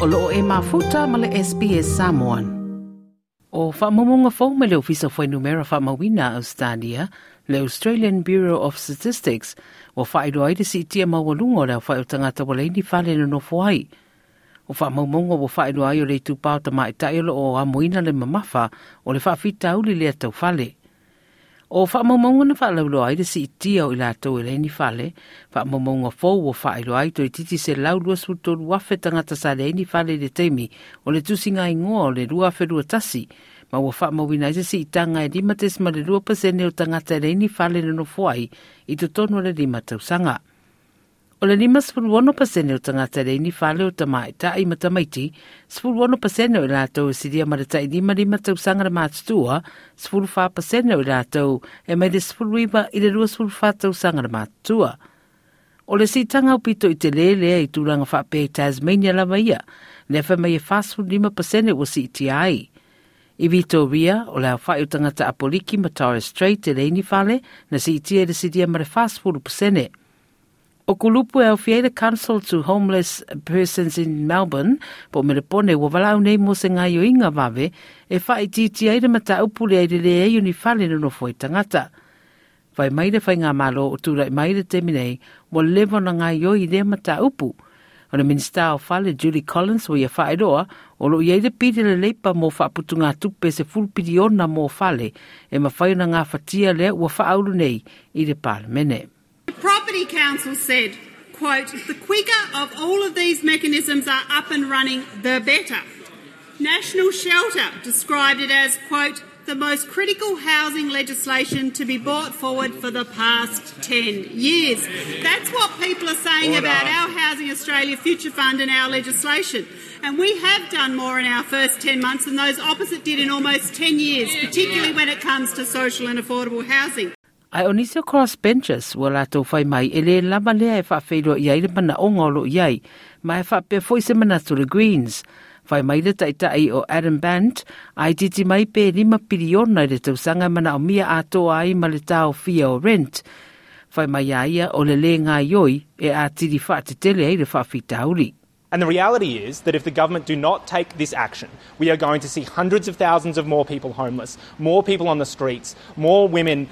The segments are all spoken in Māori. o loo e mafuta ma le SPS Samoan. O whaamomonga fau me le ofisa fwe numera whaamawina Australia, le Australian Bureau of Statistics, o whaero aire si itia mawalunga o lea whaero tangata wale ni whale no fwai. O whaamomonga o whaero aio le tupau ta maitai o a amoina le mamafa o le whaafita auli lea tau whale o fa mo mo ngona fa la loa ile si ti o ila to e ile ni fa le fa mo mo ngona fo wo fa ile ai to titi se la lo su to sa le ni fa le de temi o le tusinga i ngo le lua fe tasi ma wo fa mo si tanga di e matis ma le lua o tanga ta e le ni le no fo i to tonu le di sanga O le lima sifuru wano pasene o tangata le ni whale o tama i e taa i matamaiti, sifuru wano pasene o ilatou e siria marita i lima lima tau sangara mātutua, sifuru wha pasene o ilatou e mai le sifuru iwa i le rua sifuru wha tau sangara mātutua. O le si tanga upito i te lele e i tūranga wha pe Tasmania lama ia, le wha mai e fasu lima pasene o si iti ai. I vito ria, o le awha i o tangata apoliki ma Torres Strait e le ni whale, na si iti e le siria marita fasu pasene. O kulupu e ofia the Council to Homeless Persons in Melbourne, po me le pone ua walau nei mo se ngai o inga vave, e whai titi aire ma ta upuri aire le e yuni whale no fwoi tangata. Whai maire whai ngā malo o tūra i maire te minei, wa lewa na ngai o i rea ma ta upu. O le minister o whale Julie Collins wa ia whai roa, o lo ia i le pide le leipa mo whaputu ngā tupe se fulpidi ona mo whale, e ma whai na ngā whatia lea ua whaauru nei i le parlamenei. Property Council said, quote, the quicker of all of these mechanisms are up and running, the better. National Shelter described it as, quote, the most critical housing legislation to be brought forward for the past 10 years. That's what people are saying Order. about our Housing Australia Future Fund and our legislation. And we have done more in our first 10 months than those opposite did in almost 10 years, particularly when it comes to social and affordable housing. Ai o nisi cross benches wa la tau fai mai e le lama lea e wha feiroa i aile mana ongolo ngolo i ai, pe foi wha mana to the Greens. Fai mai le taita ai o Adam Band, ai titi mai pe lima piliona i le tau sanga mana o mia ato ai ma le tau fia o rent. Fai mai ia o le le ngai e a tiri wha te tele ai le wha fitauri. And the reality is that if the government do not take this action, we are going to see hundreds of thousands of more people homeless, more people on the streets, more women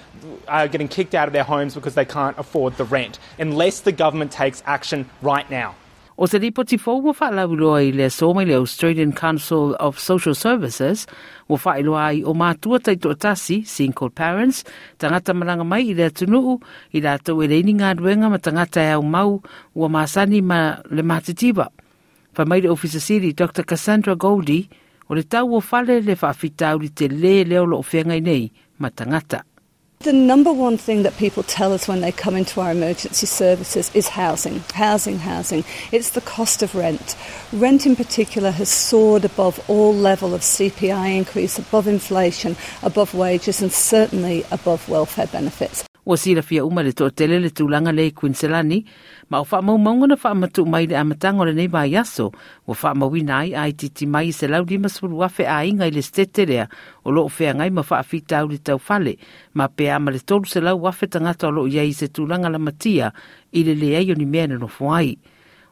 are uh, getting kicked out of their homes because they can't afford the rent, unless the government takes action right now. O se lipo ti fōu wa whaalauroa i le sōma le Australian Council of Social Services, wa whaeloa i o mātua tai tōtasi, single parents, tangata malanga mai i le atunuu, i lātou e leini ngā ruenga ma tangata e au mau, ua māsani ma le mātitiba. Pa ofisa Dr. Cassandra Goldie o le tau o fale le whaafitau te le leo lo nei matangata. The number one thing that people tell us when they come into our emergency services is housing. Housing, housing. It's the cost of rent. Rent in particular has soared above all level of CPI increase, above inflation, above wages and certainly above welfare benefits. ua silafia uma le toʻatele le tulaga lē kuinselani ma o faamaumauga na faamatuu mai le amataga o lenei vaiaso ua faamauina ai aitiiti mai i se lau lima sulu afe aiga i le setete lea o loo feagai ma faafitau le taufale ma pea ma le tolu se lau afe tagata o loo iai i se tulaga lamatia i le leai o ni mea na nofo ai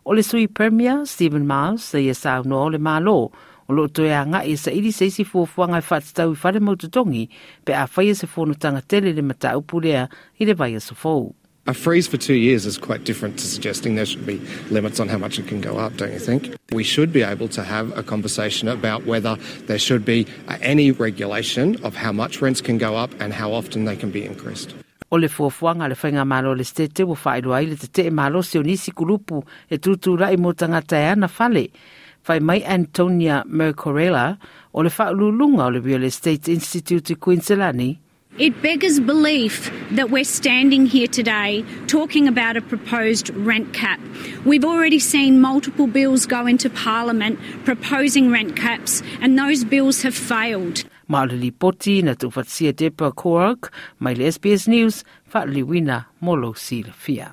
o le sui premier stephen miles seia saunoa o le mālō o lo to ya nga isa ili se si fo fo nga fat e ta u fa le mototongi pe a fa e se fo no tanga tele le mata u pu le i le vai e se fo A freeze for two years is quite different to suggesting there should be limits on how much it can go up, don't you think? We should be able to have a conversation about whether there should be uh, any regulation of how much rents can go up and how often they can be increased. O le fuafuanga le whainga malo le stete wa whaeroa i le te te malo se o nisi kurupu e tutu rai mo tangata e ana fale. fai mai Antonia Mercorella o le whaalulunga o le Real Estate Institute i Queensland. It beggars belief that we're standing here today talking about a proposed rent cap. We've already seen multiple bills go into Parliament proposing rent caps, and those bills have failed. Malili Poti na tufatsia Deborah Kork, Maile SBS News, Fatliwina Molo Fia.